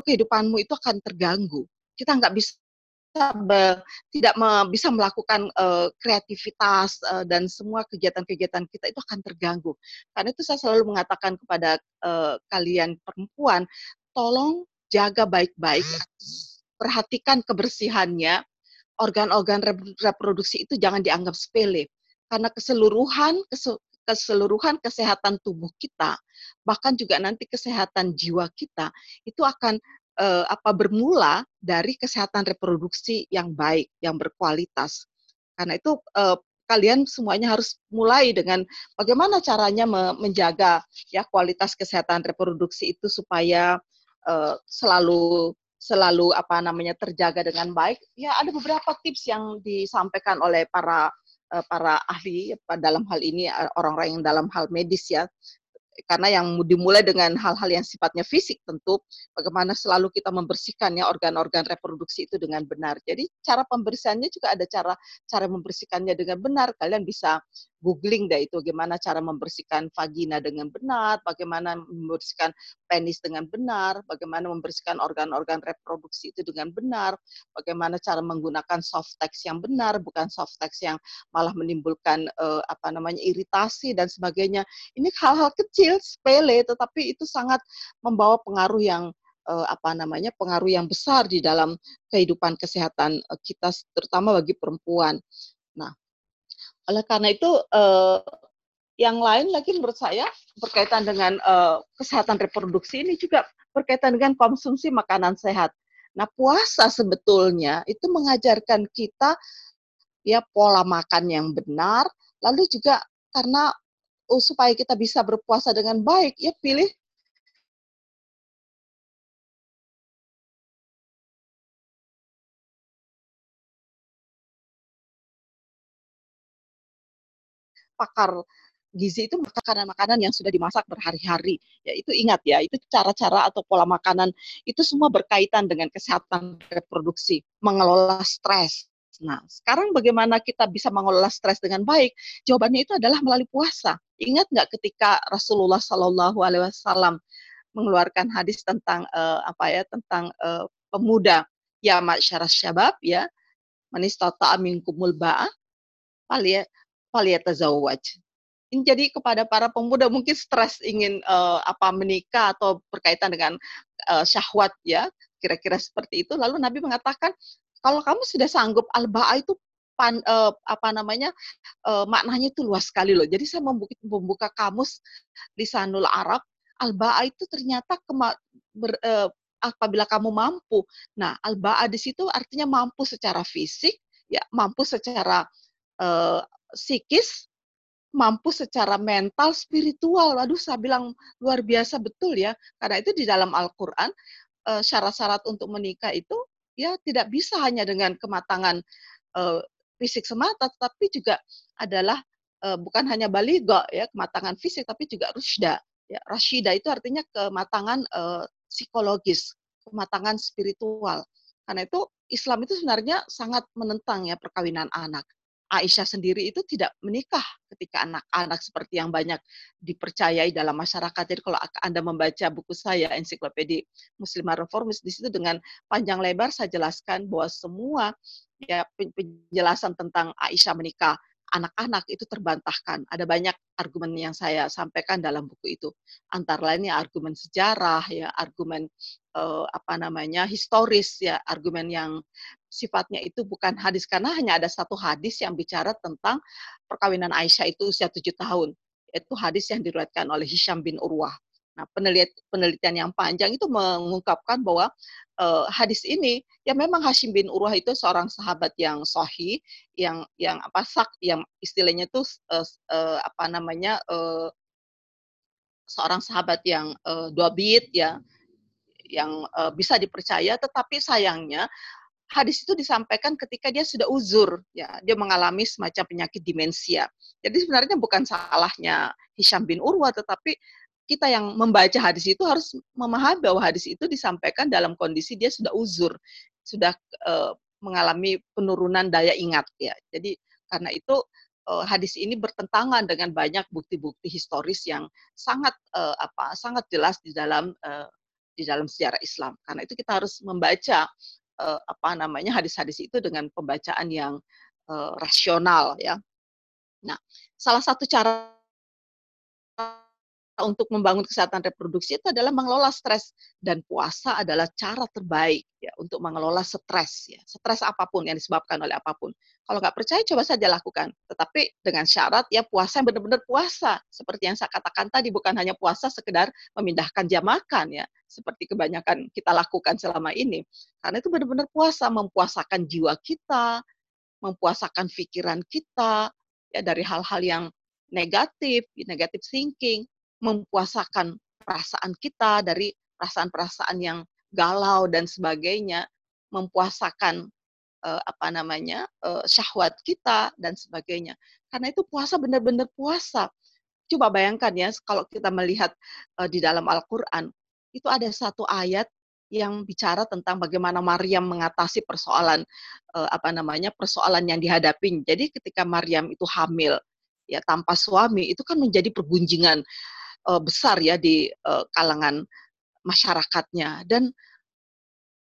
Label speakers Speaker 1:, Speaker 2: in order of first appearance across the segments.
Speaker 1: kehidupanmu itu akan terganggu. Kita nggak bisa tidak bisa melakukan uh, kreativitas uh, dan semua kegiatan-kegiatan kita itu akan terganggu. Karena itu saya selalu mengatakan kepada uh, kalian perempuan, tolong jaga baik-baik, perhatikan kebersihannya, organ-organ reproduksi itu jangan dianggap sepele. Karena keseluruhan keseluruhan kesehatan tubuh kita, bahkan juga nanti kesehatan jiwa kita itu akan uh, apa bermula dari kesehatan reproduksi yang baik, yang berkualitas. Karena itu uh, kalian semuanya harus mulai dengan bagaimana caranya me menjaga ya kualitas kesehatan reproduksi itu supaya uh, selalu selalu apa namanya terjaga dengan baik. Ya ada beberapa tips yang disampaikan oleh para para ahli dalam hal ini orang-orang yang dalam hal medis ya karena yang dimulai dengan hal-hal yang sifatnya fisik tentu bagaimana selalu kita membersihkan ya organ-organ reproduksi itu dengan benar. Jadi cara pembersihannya juga ada cara cara membersihkannya dengan benar. Kalian bisa googling deh itu gimana cara membersihkan vagina dengan benar, bagaimana membersihkan penis dengan benar, bagaimana membersihkan organ-organ reproduksi itu dengan benar, bagaimana cara menggunakan soft text yang benar, bukan soft text yang malah menimbulkan uh, apa namanya iritasi dan sebagainya. Ini hal-hal kecil, sepele, tetapi itu sangat membawa pengaruh yang uh, apa namanya pengaruh yang besar di dalam kehidupan kesehatan uh, kita terutama bagi perempuan. Nah, oleh karena itu, uh, yang lain lagi menurut saya berkaitan dengan kesehatan reproduksi ini juga berkaitan dengan konsumsi makanan sehat. Nah, puasa sebetulnya itu mengajarkan kita ya pola makan yang benar, lalu juga karena supaya kita bisa berpuasa dengan baik, ya pilih pakar gizi itu makanan-makanan yang sudah dimasak berhari-hari. Ya itu ingat ya, itu cara-cara atau pola makanan itu semua berkaitan dengan kesehatan reproduksi, mengelola stres. Nah, sekarang bagaimana kita bisa mengelola stres dengan baik? Jawabannya itu adalah melalui puasa. Ingat nggak ketika Rasulullah Shallallahu Alaihi Wasallam mengeluarkan hadis tentang uh, apa ya tentang uh, pemuda ya masyarakat syabab ya manistata minkumul ba'a faliyatazawwaj. Ini jadi kepada para pemuda mungkin stres ingin uh, apa menikah atau berkaitan dengan uh, syahwat ya, kira-kira seperti itu. Lalu Nabi mengatakan kalau kamu sudah sanggup al-ba'a itu pan, uh, apa namanya uh, maknanya itu luas sekali loh. Jadi saya membuka, membuka kamus lisanul Arab, al-ba'a itu ternyata kema, ber, uh, apabila kamu mampu. Nah, al-ba'a di situ artinya mampu secara fisik, ya mampu secara uh, psikis, mampu secara mental, spiritual. Waduh, saya bilang luar biasa betul ya. Karena itu di dalam Al-Quran, syarat-syarat untuk menikah itu ya tidak bisa hanya dengan kematangan uh, fisik semata, tetapi juga adalah uh, bukan hanya baligo ya kematangan fisik, tapi juga rusda. Ya, rasyida itu artinya kematangan uh, psikologis, kematangan spiritual. Karena itu Islam itu sebenarnya sangat menentang ya perkawinan anak. Aisyah sendiri itu tidak menikah ketika anak-anak seperti yang banyak dipercayai dalam masyarakat. Jadi kalau Anda membaca buku saya, Ensiklopedia Muslimah Reformis, di situ dengan panjang lebar saya jelaskan bahwa semua ya penjelasan tentang Aisyah menikah anak-anak itu terbantahkan. Ada banyak argumen yang saya sampaikan dalam buku itu. Antara lainnya argumen sejarah, ya argumen uh, apa namanya historis, ya argumen yang sifatnya itu bukan hadis karena hanya ada satu hadis yang bicara tentang perkawinan Aisyah itu usia tujuh tahun. Itu hadis yang diriwayatkan oleh Hisham bin Urwah. Nah, penelitian, penelitian yang panjang itu mengungkapkan bahwa uh, hadis ini ya memang Hashim bin Urwah itu seorang sahabat yang sahih, yang yang apa sak, yang istilahnya itu uh, uh, apa namanya uh, seorang sahabat yang uh, dobit ya, yang uh, bisa dipercaya, tetapi sayangnya hadis itu disampaikan ketika dia sudah uzur, ya, dia mengalami semacam penyakit demensia. Jadi sebenarnya bukan salahnya Hisham bin Urwa, tetapi kita yang membaca hadis itu harus memahami bahwa hadis itu disampaikan dalam kondisi dia sudah uzur, sudah uh, mengalami penurunan daya ingat, ya. Jadi karena itu uh, hadis ini bertentangan dengan banyak bukti-bukti historis yang sangat uh, apa sangat jelas di dalam uh, di dalam sejarah Islam. Karena itu kita harus membaca uh, apa namanya hadis-hadis itu dengan pembacaan yang uh, rasional ya. Nah, salah satu cara untuk membangun kesehatan reproduksi itu adalah mengelola stres. Dan puasa adalah cara terbaik ya untuk mengelola stres ya. Stres apa pun yang disebabkan oleh apa pun. Kalau nggak percaya coba saja lakukan. Tetapi dengan syarat ya puasa yang benar-benar puasa. Seperti yang saya katakan tadi bukan hanya puasa sekedar memindahkan jam makan ya. Seperti kebanyakan kita lakukan selama ini. Karena itu benar-benar puasa mempuasakan jiwa kita mempuasakan pikiran kita ya dari hal-hal yang negatif, negatif thinking, mempuasakan perasaan kita dari perasaan-perasaan yang galau dan sebagainya, mempuasakan uh, apa namanya uh, syahwat kita dan sebagainya. Karena itu puasa benar-benar puasa. Coba bayangkan ya kalau kita melihat uh, di dalam Al-Qur'an itu ada satu ayat yang bicara tentang bagaimana Maryam mengatasi persoalan uh, apa namanya persoalan yang dihadapi. Jadi ketika Maryam itu hamil ya tanpa suami itu kan menjadi pergunjingan uh, besar ya di uh, kalangan masyarakatnya dan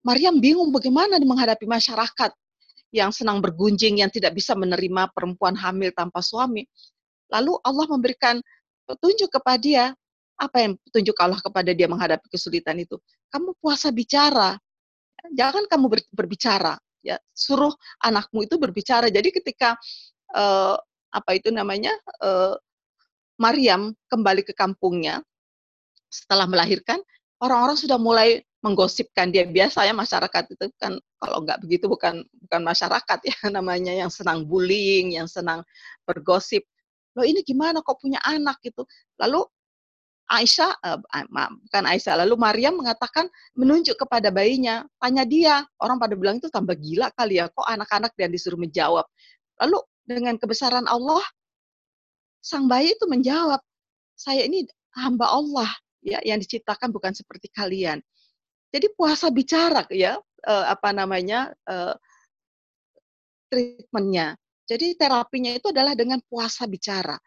Speaker 1: Maryam bingung bagaimana menghadapi masyarakat yang senang bergunjing yang tidak bisa menerima perempuan hamil tanpa suami. Lalu Allah memberikan petunjuk kepada dia. Apa yang petunjuk Allah kepada dia menghadapi kesulitan itu? Kamu puasa bicara. Jangan kamu ber, berbicara, ya. Suruh anakmu itu berbicara. Jadi ketika uh, apa itu namanya? Uh, Maryam kembali ke kampungnya setelah melahirkan, orang-orang sudah mulai menggosipkan dia. Biasanya masyarakat itu kan kalau nggak begitu bukan bukan masyarakat ya namanya yang senang bullying, yang senang bergosip. Loh ini gimana kok punya anak gitu. Lalu Aisyah, uh, bukan Aisyah, lalu Maryam mengatakan menunjuk kepada bayinya, tanya dia. Orang pada bilang itu tambah gila kali ya, kok anak-anak dia disuruh menjawab. Lalu dengan kebesaran Allah, sang bayi itu menjawab, saya ini hamba Allah ya yang diciptakan bukan seperti kalian. Jadi puasa bicara ya uh, apa namanya uh, treatmentnya. Jadi terapinya itu adalah dengan puasa bicara.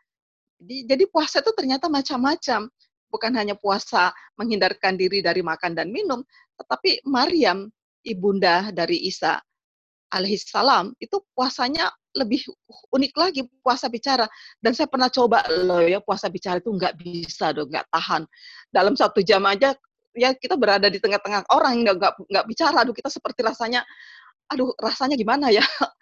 Speaker 1: Jadi, jadi puasa itu ternyata macam-macam, bukan hanya puasa menghindarkan diri dari makan dan minum, tetapi Maryam ibunda dari Isa alaihissalam itu puasanya lebih unik lagi puasa bicara. Dan saya pernah coba loh ya puasa bicara itu nggak bisa dong nggak tahan. Dalam satu jam aja ya kita berada di tengah-tengah orang yang nggak nggak bicara. Aduh kita seperti rasanya aduh rasanya gimana ya?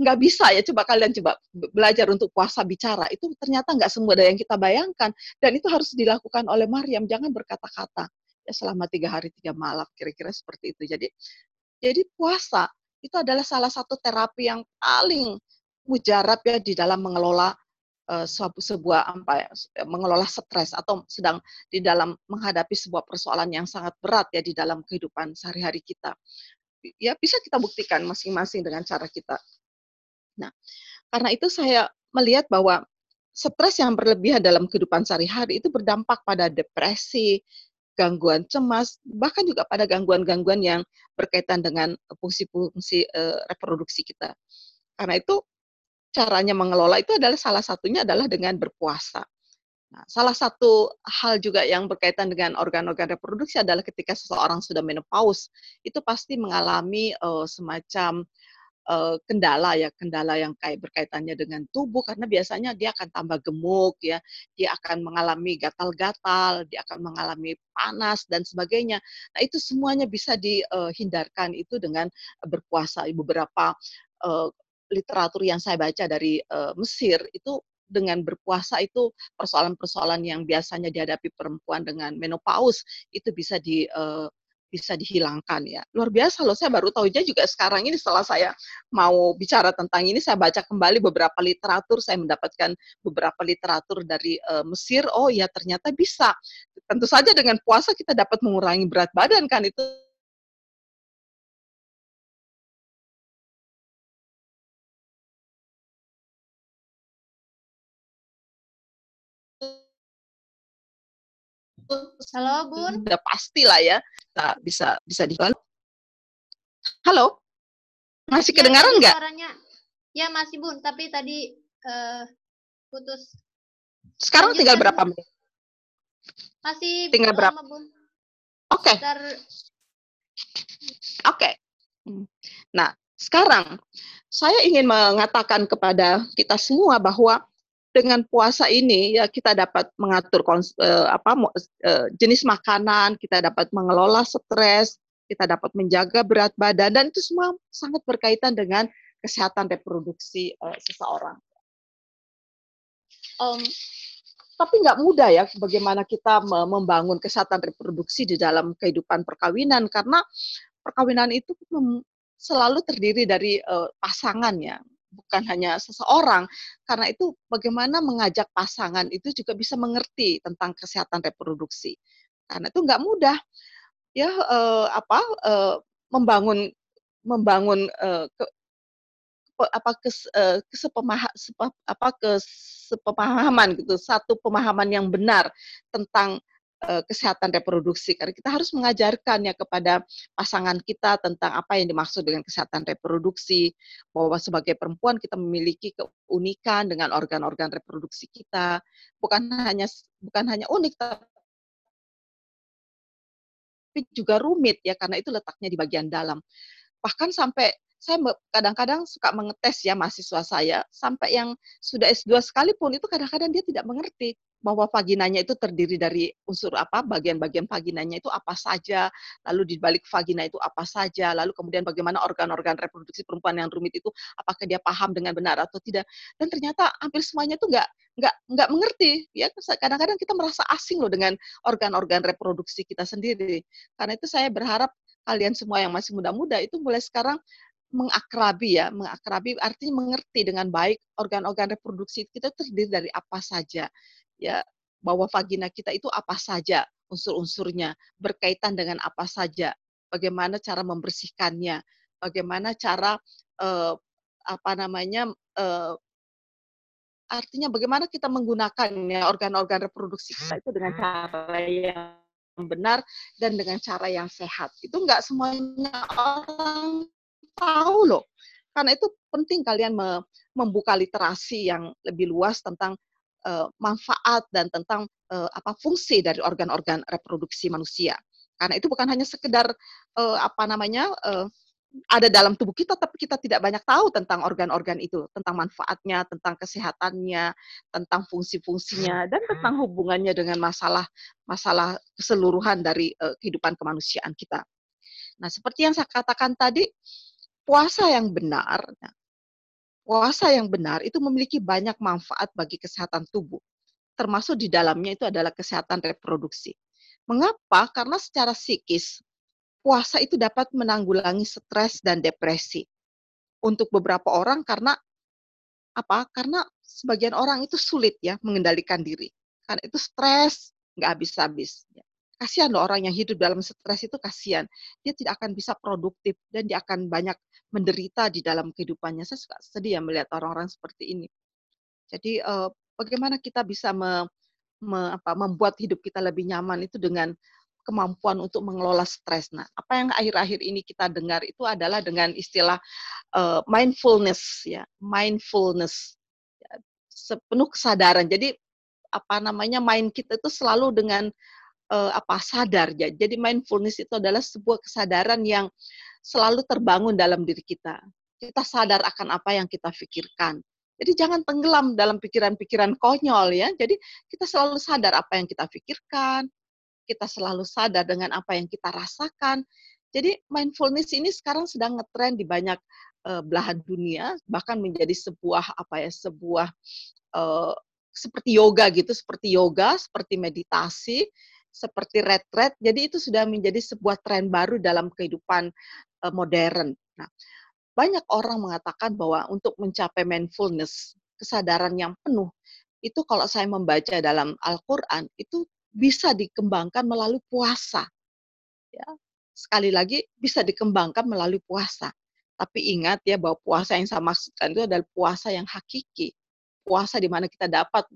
Speaker 1: Nggak bisa ya coba kalian coba belajar untuk puasa bicara. Itu ternyata nggak semudah yang kita bayangkan. Dan itu harus dilakukan oleh Maryam. Jangan berkata-kata ya selama tiga hari tiga malam kira-kira seperti itu. Jadi jadi puasa itu adalah salah satu terapi yang paling mujarab ya di dalam mengelola uh, sebuah apa ya, mengelola stres atau sedang di dalam menghadapi sebuah persoalan yang sangat berat ya di dalam kehidupan sehari-hari kita. Ya bisa kita buktikan masing-masing dengan cara kita. Nah, karena itu saya melihat bahwa stres yang berlebihan dalam kehidupan sehari-hari itu berdampak pada depresi, gangguan cemas, bahkan juga pada gangguan-gangguan yang berkaitan dengan fungsi-fungsi uh, reproduksi kita. Karena itu caranya mengelola itu adalah salah satunya adalah dengan berpuasa. Nah, salah satu hal juga yang berkaitan dengan organ-organ reproduksi adalah ketika seseorang sudah menopause, itu pasti mengalami uh, semacam uh, kendala ya, kendala yang kayak berkaitannya dengan tubuh karena biasanya dia akan tambah gemuk ya, dia akan mengalami gatal-gatal, dia akan mengalami panas dan sebagainya. Nah, itu semuanya bisa dihindarkan itu dengan berpuasa. Beberapa literatur yang saya baca dari uh, Mesir itu dengan berpuasa itu persoalan-persoalan yang biasanya dihadapi perempuan dengan menopause itu bisa di uh, bisa dihilangkan ya. Luar biasa loh, saya baru tahu juga sekarang ini setelah saya mau bicara tentang ini, saya baca kembali beberapa literatur, saya mendapatkan beberapa literatur dari uh, Mesir, oh ya ternyata bisa. Tentu saja dengan puasa kita dapat mengurangi berat badan kan, itu
Speaker 2: Halo, Bun.
Speaker 1: Udah pasti lah ya. Nah, bisa bisa di Halo? Masih ya, kedengaran nggak?
Speaker 2: Suaranya. Ya, masih, Bun, tapi tadi uh, putus.
Speaker 1: Sekarang tinggal berapa menit?
Speaker 2: Masih
Speaker 1: tinggal berapa?
Speaker 2: Bun.
Speaker 1: Oke. Okay. Oke. Okay. Hmm. Nah, sekarang saya ingin mengatakan kepada kita semua bahwa dengan puasa ini ya kita dapat mengatur uh, apa uh, jenis makanan, kita dapat mengelola stres, kita dapat menjaga berat badan dan itu semua sangat berkaitan dengan kesehatan reproduksi uh, seseorang. Um, tapi nggak mudah ya bagaimana kita membangun kesehatan reproduksi di dalam kehidupan perkawinan karena perkawinan itu selalu terdiri dari uh, pasangan ya bukan hanya seseorang. Karena itu bagaimana mengajak pasangan itu juga bisa mengerti tentang kesehatan reproduksi. Karena itu nggak mudah ya eh, apa eh, membangun membangun eh, ke, apa kes, kesepemaha, sepa, apa kesepemahaman gitu satu pemahaman yang benar tentang kesehatan reproduksi karena kita harus mengajarkan ya kepada pasangan kita tentang apa yang dimaksud dengan kesehatan reproduksi bahwa sebagai perempuan kita memiliki keunikan dengan organ-organ reproduksi kita. Bukan hanya bukan hanya unik tapi juga rumit ya karena itu letaknya di bagian dalam. Bahkan sampai saya kadang-kadang suka mengetes ya mahasiswa saya sampai yang sudah S2 sekalipun itu kadang-kadang dia tidak mengerti bahwa vaginanya itu terdiri dari unsur apa, bagian-bagian vaginanya itu apa saja, lalu di balik vagina itu apa saja, lalu kemudian bagaimana organ-organ reproduksi perempuan yang rumit itu, apakah dia paham dengan benar atau tidak. Dan ternyata hampir semuanya itu nggak nggak nggak mengerti ya. Kadang-kadang kita merasa asing loh dengan organ-organ reproduksi kita sendiri. Karena itu saya berharap kalian semua yang masih muda-muda itu mulai sekarang mengakrabi ya, mengakrabi artinya mengerti dengan baik organ-organ reproduksi kita terdiri dari apa saja ya bahwa vagina kita itu apa saja unsur-unsurnya, berkaitan dengan apa saja, bagaimana cara membersihkannya, bagaimana cara uh, apa namanya uh, artinya bagaimana kita menggunakan ya organ-organ reproduksi kita itu dengan cara yang benar dan dengan cara yang sehat. Itu enggak semuanya orang tahu loh. Karena itu penting kalian membuka literasi yang lebih luas tentang uh, manfaat dan tentang uh, apa fungsi dari organ-organ reproduksi manusia. Karena itu bukan hanya sekedar uh, apa namanya uh, ada dalam tubuh kita, tapi kita tidak banyak tahu tentang organ-organ itu, tentang manfaatnya, tentang kesehatannya, tentang fungsi-fungsinya, dan tentang hubungannya dengan masalah-masalah keseluruhan dari uh, kehidupan kemanusiaan kita. Nah, seperti yang saya katakan tadi, puasa yang benar, nah, puasa yang benar itu memiliki banyak manfaat bagi kesehatan tubuh. Termasuk di dalamnya itu adalah kesehatan reproduksi. Mengapa? Karena secara psikis, puasa itu dapat menanggulangi stres dan depresi. Untuk beberapa orang karena apa? Karena sebagian orang itu sulit ya mengendalikan diri. Karena itu stres nggak habis-habis. Kasihan loh orang yang hidup dalam stres itu kasihan. Dia tidak akan bisa produktif dan dia akan banyak menderita di dalam kehidupannya. Saya suka sedih ya melihat orang-orang seperti ini. Jadi uh, bagaimana kita bisa me, me, apa, membuat hidup kita lebih nyaman itu dengan kemampuan untuk mengelola stres. Nah, apa yang akhir-akhir ini kita dengar itu adalah dengan istilah uh, mindfulness ya, mindfulness. Ya, sepenuh kesadaran. Jadi apa namanya mind kita itu selalu dengan uh, apa sadar ya. Jadi mindfulness itu adalah sebuah kesadaran yang selalu terbangun dalam diri kita. Kita sadar akan apa yang kita pikirkan. Jadi jangan tenggelam dalam pikiran-pikiran konyol ya. Jadi kita selalu sadar apa yang kita pikirkan, kita selalu sadar dengan apa yang kita rasakan. Jadi mindfulness ini sekarang sedang ngetren di banyak uh, belahan dunia, bahkan menjadi sebuah apa ya, sebuah uh, seperti yoga gitu, seperti yoga, seperti meditasi seperti retret. Jadi itu sudah menjadi sebuah tren baru dalam kehidupan uh, modern. Nah, banyak orang mengatakan bahwa untuk mencapai mindfulness, kesadaran yang penuh, itu kalau saya membaca dalam Al-Qur'an itu bisa dikembangkan melalui puasa. Ya. Sekali lagi bisa dikembangkan melalui puasa. Tapi ingat ya bahwa puasa yang saya maksudkan itu adalah puasa yang hakiki. Puasa di mana kita dapat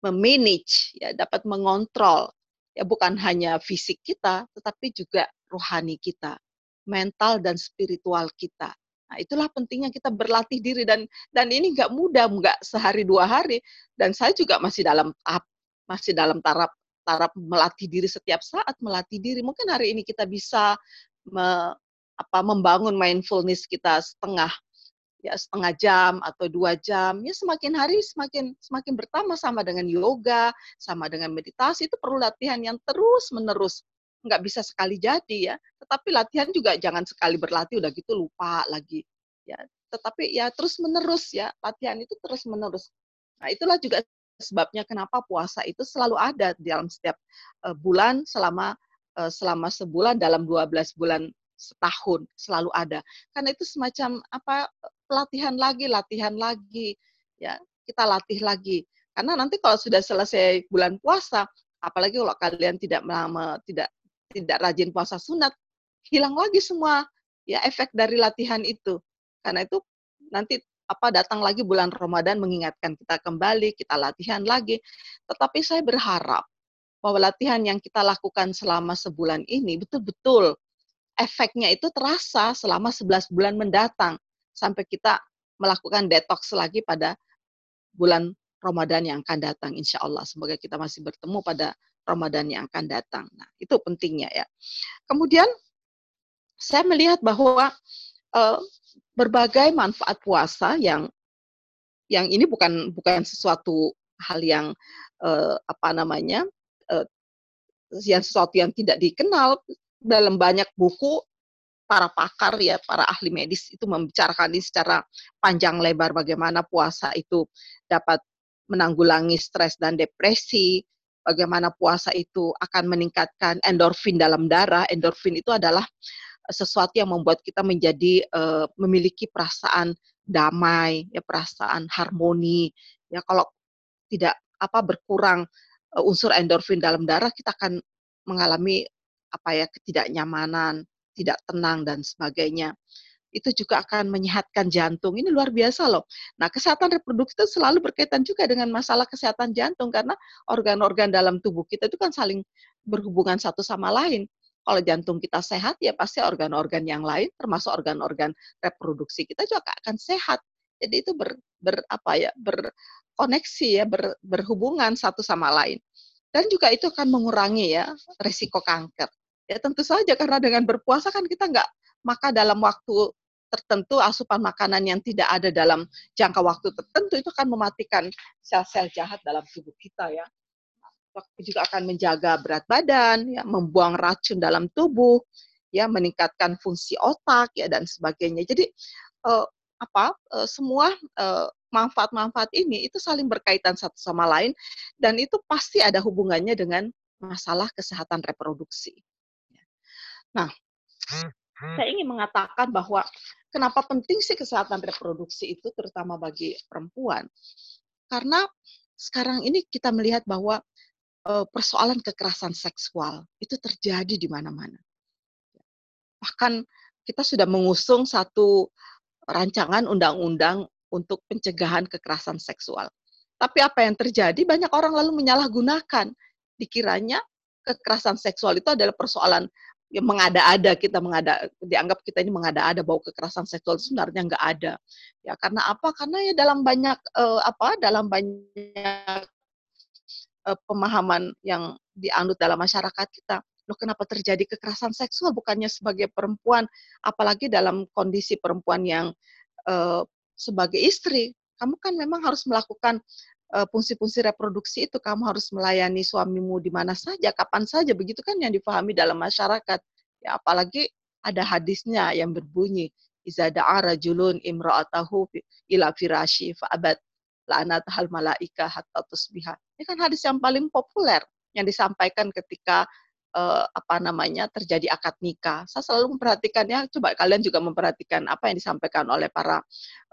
Speaker 1: memanage, ya, dapat mengontrol ya bukan hanya fisik kita, tetapi juga rohani kita, mental dan spiritual kita. Nah, itulah pentingnya kita berlatih diri dan dan ini nggak mudah, nggak sehari dua hari. Dan saya juga masih dalam tahap masih dalam taraf taraf melatih diri setiap saat, melatih diri. Mungkin hari ini kita bisa me, apa, membangun mindfulness kita setengah ya setengah jam atau dua jam ya semakin hari semakin semakin bertambah sama dengan yoga sama dengan meditasi itu perlu latihan yang terus menerus nggak bisa sekali jadi ya. Tetapi latihan juga jangan sekali berlatih udah gitu lupa lagi ya. Tetapi ya terus menerus ya latihan itu terus menerus nah itulah juga sebabnya kenapa puasa itu selalu ada di dalam setiap uh, bulan selama uh, selama sebulan dalam 12 bulan setahun selalu ada. Karena itu semacam apa pelatihan lagi, latihan lagi, ya kita latih lagi. Karena nanti kalau sudah selesai bulan puasa, apalagi kalau kalian tidak melama, tidak tidak rajin puasa sunat, hilang lagi semua ya efek dari latihan itu. Karena itu nanti apa datang lagi bulan Ramadan mengingatkan kita kembali, kita latihan lagi. Tetapi saya berharap bahwa latihan yang kita lakukan selama sebulan ini betul-betul efeknya itu terasa selama 11 bulan mendatang sampai kita melakukan detox lagi pada bulan Ramadan yang akan datang insya Allah. Semoga kita masih bertemu pada Ramadan yang akan datang. Nah, itu pentingnya ya. Kemudian saya melihat bahwa uh, berbagai manfaat puasa yang yang ini bukan bukan sesuatu hal yang uh, apa namanya uh, yang sesuatu yang tidak dikenal dalam banyak buku para pakar ya, para ahli medis itu membicarakan ini secara panjang lebar bagaimana puasa itu dapat menanggulangi stres dan depresi, bagaimana puasa itu akan meningkatkan endorfin dalam darah. Endorfin itu adalah sesuatu yang membuat kita menjadi uh, memiliki perasaan damai, ya perasaan harmoni. Ya kalau tidak apa berkurang uh, unsur endorfin dalam darah, kita akan mengalami apa ya ketidaknyamanan, tidak tenang dan sebagainya. Itu juga akan menyehatkan jantung. Ini luar biasa loh. Nah, kesehatan reproduksi itu selalu berkaitan juga dengan masalah kesehatan jantung karena organ-organ dalam tubuh kita itu kan saling berhubungan satu sama lain. Kalau jantung kita sehat, ya pasti organ-organ yang lain, termasuk organ-organ reproduksi kita juga akan sehat. Jadi itu ber, ber apa ya berkoneksi ya ber, berhubungan satu sama lain dan juga itu akan mengurangi ya resiko kanker. Ya tentu saja karena dengan berpuasa kan kita nggak maka dalam waktu tertentu asupan makanan yang tidak ada dalam jangka waktu tertentu itu akan mematikan sel-sel jahat dalam tubuh kita ya. Juga akan menjaga berat badan, ya, membuang racun dalam tubuh, ya, meningkatkan fungsi otak ya dan sebagainya. Jadi eh, apa eh, semua eh, manfaat-manfaat ini itu saling berkaitan satu sama lain dan itu pasti ada hubungannya dengan masalah kesehatan reproduksi. Nah, saya ingin mengatakan bahwa kenapa penting sih kesehatan reproduksi itu terutama bagi perempuan? Karena sekarang ini kita melihat bahwa persoalan kekerasan seksual itu terjadi di mana-mana. Bahkan kita sudah mengusung satu rancangan undang-undang untuk pencegahan kekerasan seksual. Tapi apa yang terjadi? Banyak orang lalu menyalahgunakan. Dikiranya kekerasan seksual itu adalah persoalan ya mengada-ada kita mengada dianggap kita ini mengada-ada bahwa kekerasan seksual sebenarnya nggak ada. Ya karena apa? Karena ya dalam banyak uh, apa? Dalam banyak uh, pemahaman yang dianut dalam masyarakat kita loh kenapa terjadi kekerasan seksual bukannya sebagai perempuan apalagi dalam kondisi perempuan yang uh, sebagai istri? Kamu kan memang harus melakukan fungsi-fungsi reproduksi itu kamu harus melayani suamimu di mana saja, kapan saja, begitu kan yang dipahami dalam masyarakat. Ya, apalagi ada hadisnya yang berbunyi, Iza da'a rajulun imra'atahu ila firashi fa'abat la'anat hal malaika hatta tusbiha. Ini kan hadis yang paling populer yang disampaikan ketika uh, apa namanya terjadi akad nikah. Saya selalu memperhatikannya. Coba kalian juga memperhatikan apa yang disampaikan oleh para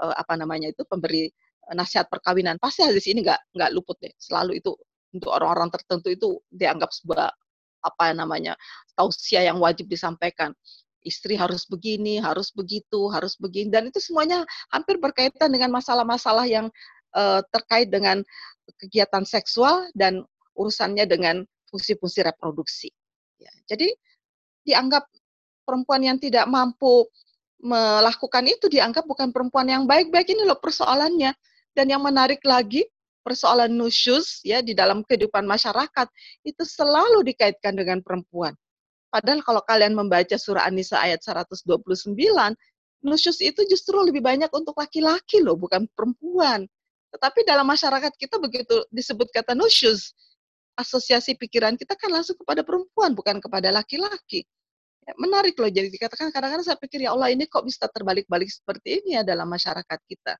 Speaker 1: uh, apa namanya itu pemberi nasihat perkawinan pasti hadis ini nggak nggak luput deh. Selalu itu untuk orang-orang tertentu itu dianggap sebuah apa namanya tausiah yang wajib disampaikan. Istri harus begini harus begitu harus begini dan itu semuanya hampir berkaitan dengan masalah-masalah yang uh, terkait dengan kegiatan seksual dan urusannya dengan fungsi-fungsi reproduksi. Ya, jadi dianggap perempuan yang tidak mampu melakukan itu dianggap bukan perempuan yang baik-baik ini loh persoalannya dan yang menarik lagi, persoalan nusyus ya di dalam kehidupan masyarakat itu selalu dikaitkan dengan perempuan. Padahal kalau kalian membaca surah An-Nisa ayat 129, nusyus itu justru lebih banyak untuk laki-laki loh, bukan perempuan. Tetapi dalam masyarakat kita begitu disebut kata nusyus, asosiasi pikiran kita kan langsung kepada perempuan, bukan kepada laki-laki. Ya, menarik loh, jadi dikatakan kadang-kadang saya pikir, ya Allah ini kok bisa terbalik-balik seperti ini ya dalam masyarakat kita.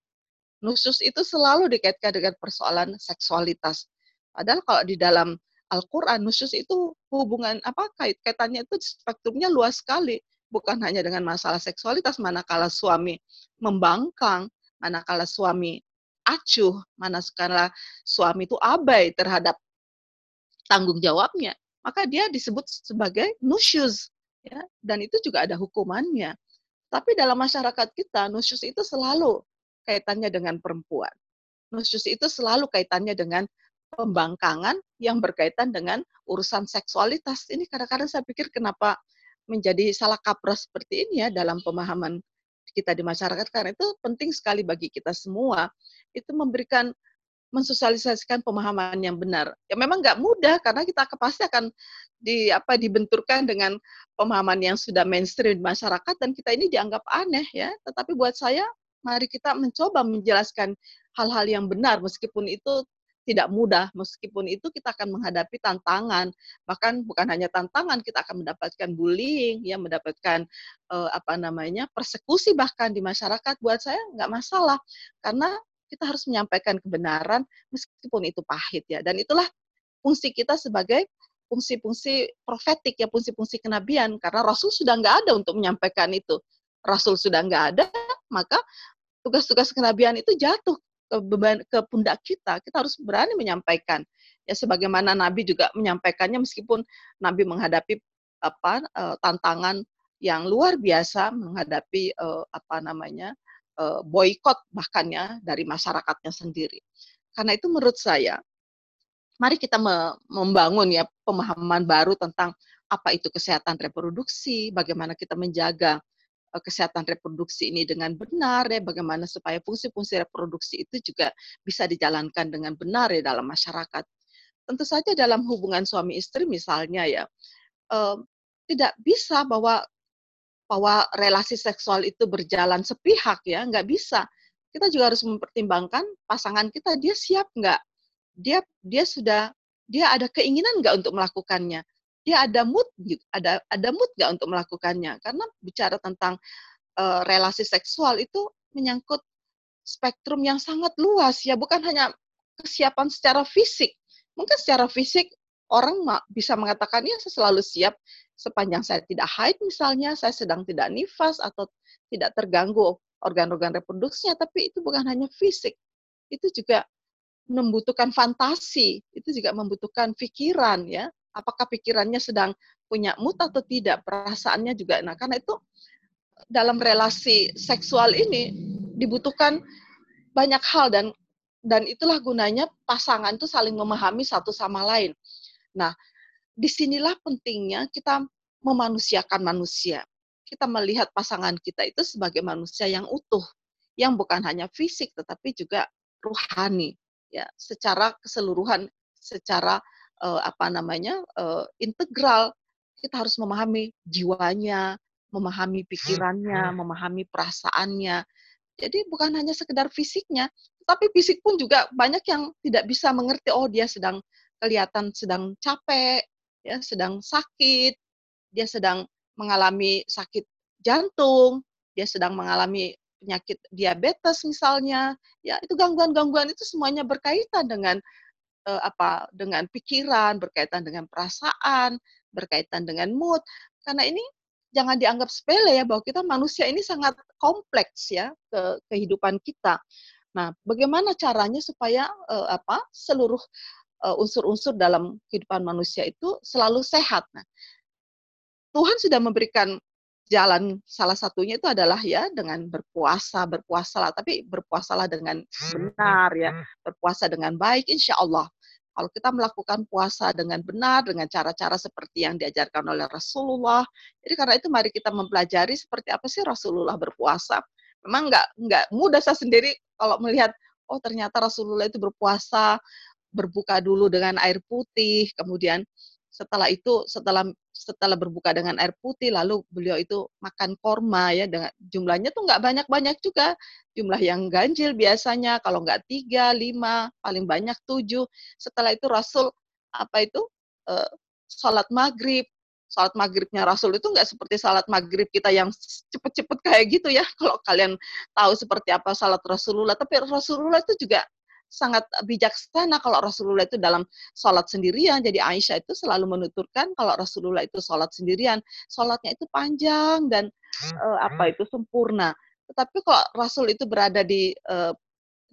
Speaker 1: Nusus itu selalu dikaitkan dengan persoalan seksualitas. Padahal kalau di dalam Al-Quran, nusus itu hubungan apa kait kaitannya itu spektrumnya luas sekali. Bukan hanya dengan masalah seksualitas, manakala suami membangkang, manakala suami acuh, manakala suami itu abai terhadap tanggung jawabnya, maka dia disebut sebagai nusyuz. Ya, dan itu juga ada hukumannya. Tapi dalam masyarakat kita, nusyuz itu selalu kaitannya dengan perempuan. Nusyus itu selalu kaitannya dengan pembangkangan yang berkaitan dengan urusan seksualitas. Ini kadang-kadang saya pikir kenapa menjadi salah kaprah seperti ini ya dalam pemahaman kita di masyarakat karena itu penting sekali bagi kita semua itu memberikan mensosialisasikan pemahaman yang benar. Ya memang nggak mudah karena kita pasti akan di apa dibenturkan dengan pemahaman yang sudah mainstream di masyarakat dan kita ini dianggap aneh ya. Tetapi buat saya mari kita mencoba menjelaskan hal-hal yang benar meskipun itu tidak mudah, meskipun itu kita akan menghadapi tantangan, bahkan bukan hanya tantangan, kita akan mendapatkan bullying, ya, mendapatkan uh, apa namanya persekusi bahkan di masyarakat. Buat saya nggak masalah, karena kita harus menyampaikan kebenaran meskipun itu pahit ya. Dan itulah fungsi kita sebagai fungsi-fungsi profetik ya, fungsi-fungsi kenabian, karena Rasul sudah nggak ada untuk menyampaikan itu. Rasul sudah nggak ada, maka tugas-tugas kenabian itu jatuh ke beban ke pundak kita. Kita harus berani menyampaikan. Ya sebagaimana Nabi juga menyampaikannya meskipun Nabi menghadapi apa uh, tantangan yang luar biasa menghadapi uh, apa namanya uh, boykot bahkan ya dari masyarakatnya sendiri. Karena itu menurut saya mari kita me membangun ya pemahaman baru tentang apa itu kesehatan reproduksi, bagaimana kita menjaga Eh, kesehatan reproduksi ini dengan benar ya bagaimana supaya fungsi-fungsi reproduksi itu juga bisa dijalankan dengan benar ya dalam masyarakat. Tentu saja dalam hubungan suami istri misalnya ya eh, tidak bisa bahwa bahwa relasi seksual itu berjalan sepihak ya nggak bisa. Kita juga harus mempertimbangkan pasangan kita dia siap nggak, dia dia sudah dia ada keinginan nggak untuk melakukannya dia ada mood gitu, ada ada mood nggak untuk melakukannya? Karena bicara tentang uh, relasi seksual itu menyangkut spektrum yang sangat luas ya bukan hanya kesiapan secara fisik. Mungkin secara fisik orang bisa mengatakan ya saya selalu siap sepanjang saya tidak haid misalnya saya sedang tidak nifas atau tidak terganggu organ-organ reproduksinya tapi itu bukan hanya fisik. Itu juga membutuhkan fantasi itu juga membutuhkan pikiran ya apakah pikirannya sedang punya mood atau tidak, perasaannya juga. Nah, karena itu dalam relasi seksual ini dibutuhkan banyak hal dan dan itulah gunanya pasangan itu saling memahami satu sama lain. Nah, di sinilah pentingnya kita memanusiakan manusia. Kita melihat pasangan kita itu sebagai manusia yang utuh, yang bukan hanya fisik tetapi juga rohani, ya, secara keseluruhan, secara uh, apa namanya uh, integral. Kita harus memahami jiwanya memahami pikirannya memahami perasaannya. Jadi bukan hanya sekedar fisiknya tapi fisik pun juga banyak yang tidak bisa mengerti oh dia sedang kelihatan sedang capek ya sedang sakit dia sedang mengalami sakit jantung dia sedang mengalami penyakit diabetes misalnya. Ya itu gangguan-gangguan itu semuanya berkaitan dengan uh, apa dengan pikiran, berkaitan dengan perasaan, berkaitan dengan mood. Karena ini jangan dianggap sepele ya bahwa kita manusia ini sangat kompleks ya ke kehidupan kita. Nah, bagaimana caranya supaya uh, apa seluruh unsur-unsur uh, dalam kehidupan manusia itu selalu sehat. Nah, Tuhan sudah memberikan jalan salah satunya itu adalah ya dengan berpuasa, berpuasalah, tapi berpuasalah dengan benar ya, berpuasa dengan baik insya Allah. Kalau kita melakukan puasa dengan benar, dengan cara-cara seperti yang diajarkan oleh Rasulullah, jadi karena itu mari kita mempelajari seperti apa sih Rasulullah berpuasa. Memang nggak nggak mudah saya sendiri kalau melihat oh ternyata Rasulullah itu berpuasa, berbuka dulu dengan air putih, kemudian setelah itu setelah setelah berbuka dengan air putih lalu beliau itu makan korma ya dengan jumlahnya tuh nggak banyak-banyak juga. Jumlah yang ganjil biasanya kalau nggak tiga lima paling banyak tujuh. Setelah itu Rasul apa itu uh, sholat maghrib. Sholat maghribnya Rasul itu nggak seperti sholat maghrib kita yang cepet-cepet kayak gitu ya. Kalau kalian tahu seperti apa sholat Rasulullah tapi Rasulullah itu juga sangat bijaksana kalau Rasulullah itu dalam sholat sendirian. Jadi Aisyah itu selalu menuturkan kalau Rasulullah itu sholat sendirian, sholatnya itu panjang dan uh, apa itu sempurna. Tetapi kalau Rasul itu berada di uh,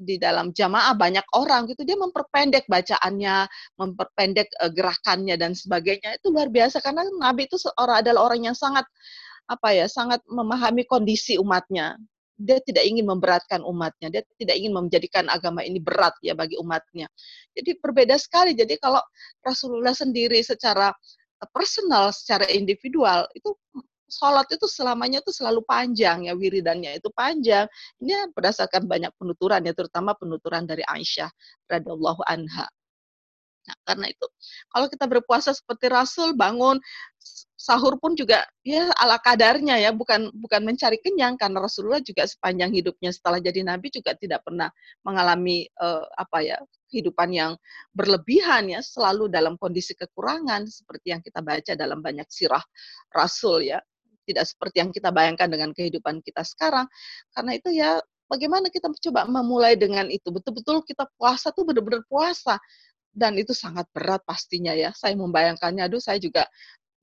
Speaker 1: di dalam jamaah banyak orang gitu dia memperpendek bacaannya, memperpendek uh, gerakannya dan sebagainya itu luar biasa karena Nabi itu seorang adalah orang yang sangat apa ya sangat memahami kondisi umatnya dia tidak ingin memberatkan umatnya, dia tidak ingin menjadikan agama ini berat ya bagi umatnya. Jadi berbeda sekali. Jadi kalau Rasulullah sendiri secara eh, personal, secara individual itu sholat itu selamanya itu selalu panjang ya wiridannya itu panjang. Ini berdasarkan banyak penuturan ya terutama penuturan dari Aisyah radhiallahu anha. Nah, karena itu kalau kita berpuasa seperti Rasul bangun sahur pun juga ya ala kadarnya ya bukan bukan mencari kenyang karena Rasulullah juga sepanjang hidupnya setelah jadi nabi juga tidak pernah mengalami uh, apa ya kehidupan yang berlebihan ya selalu dalam kondisi kekurangan seperti yang kita baca dalam banyak sirah Rasul ya. Tidak seperti yang kita bayangkan dengan kehidupan kita sekarang. Karena itu ya bagaimana kita coba memulai dengan itu? Betul-betul kita puasa tuh benar-benar puasa. Dan itu sangat berat pastinya ya. Saya membayangkannya, aduh saya juga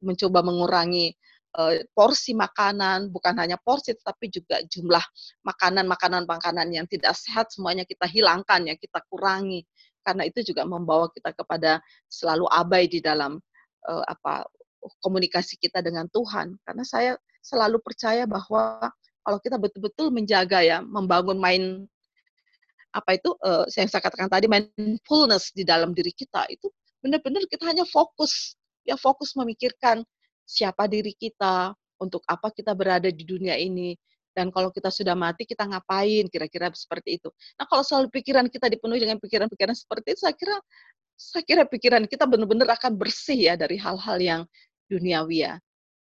Speaker 1: mencoba mengurangi uh, porsi makanan, bukan hanya porsi tetapi juga jumlah makanan-makanan-makanan yang tidak sehat semuanya kita hilangkan ya, kita kurangi. Karena itu juga membawa kita kepada selalu abai di dalam uh, apa komunikasi kita dengan Tuhan. Karena saya selalu percaya bahwa kalau kita betul-betul menjaga ya, membangun main apa itu uh, yang saya katakan tadi mindfulness di dalam diri kita itu benar-benar kita hanya fokus ya fokus memikirkan siapa diri kita untuk apa kita berada di dunia ini dan kalau kita sudah mati kita ngapain kira-kira seperti itu. Nah kalau selalu pikiran kita dipenuhi dengan pikiran-pikiran seperti itu saya kira saya kira pikiran kita benar-benar akan bersih ya dari hal-hal yang duniawi ya.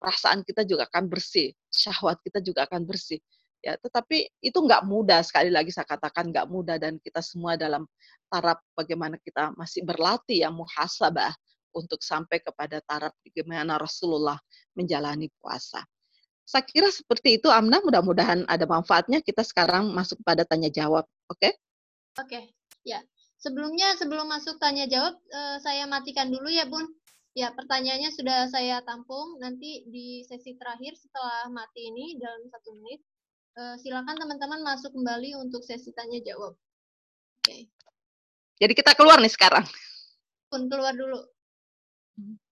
Speaker 1: Perasaan kita juga akan bersih, syahwat kita juga akan bersih ya tetapi itu nggak mudah sekali lagi saya katakan nggak mudah dan kita semua dalam taraf bagaimana kita masih berlatih yang muhasabah untuk sampai kepada taraf bagaimana Rasulullah menjalani puasa. Saya kira seperti itu Amna, mudah-mudahan ada manfaatnya. Kita sekarang masuk pada tanya jawab, oke? Okay?
Speaker 2: Oke, okay. ya. Sebelumnya sebelum masuk tanya jawab, eh, saya matikan dulu ya Bun. Ya, pertanyaannya sudah saya tampung. Nanti di sesi terakhir setelah mati ini dalam satu menit, Uh, silakan teman-teman masuk kembali untuk sesi tanya jawab. Oke. Okay.
Speaker 1: Jadi kita keluar nih sekarang.
Speaker 2: Pun keluar dulu. Mm-hmm.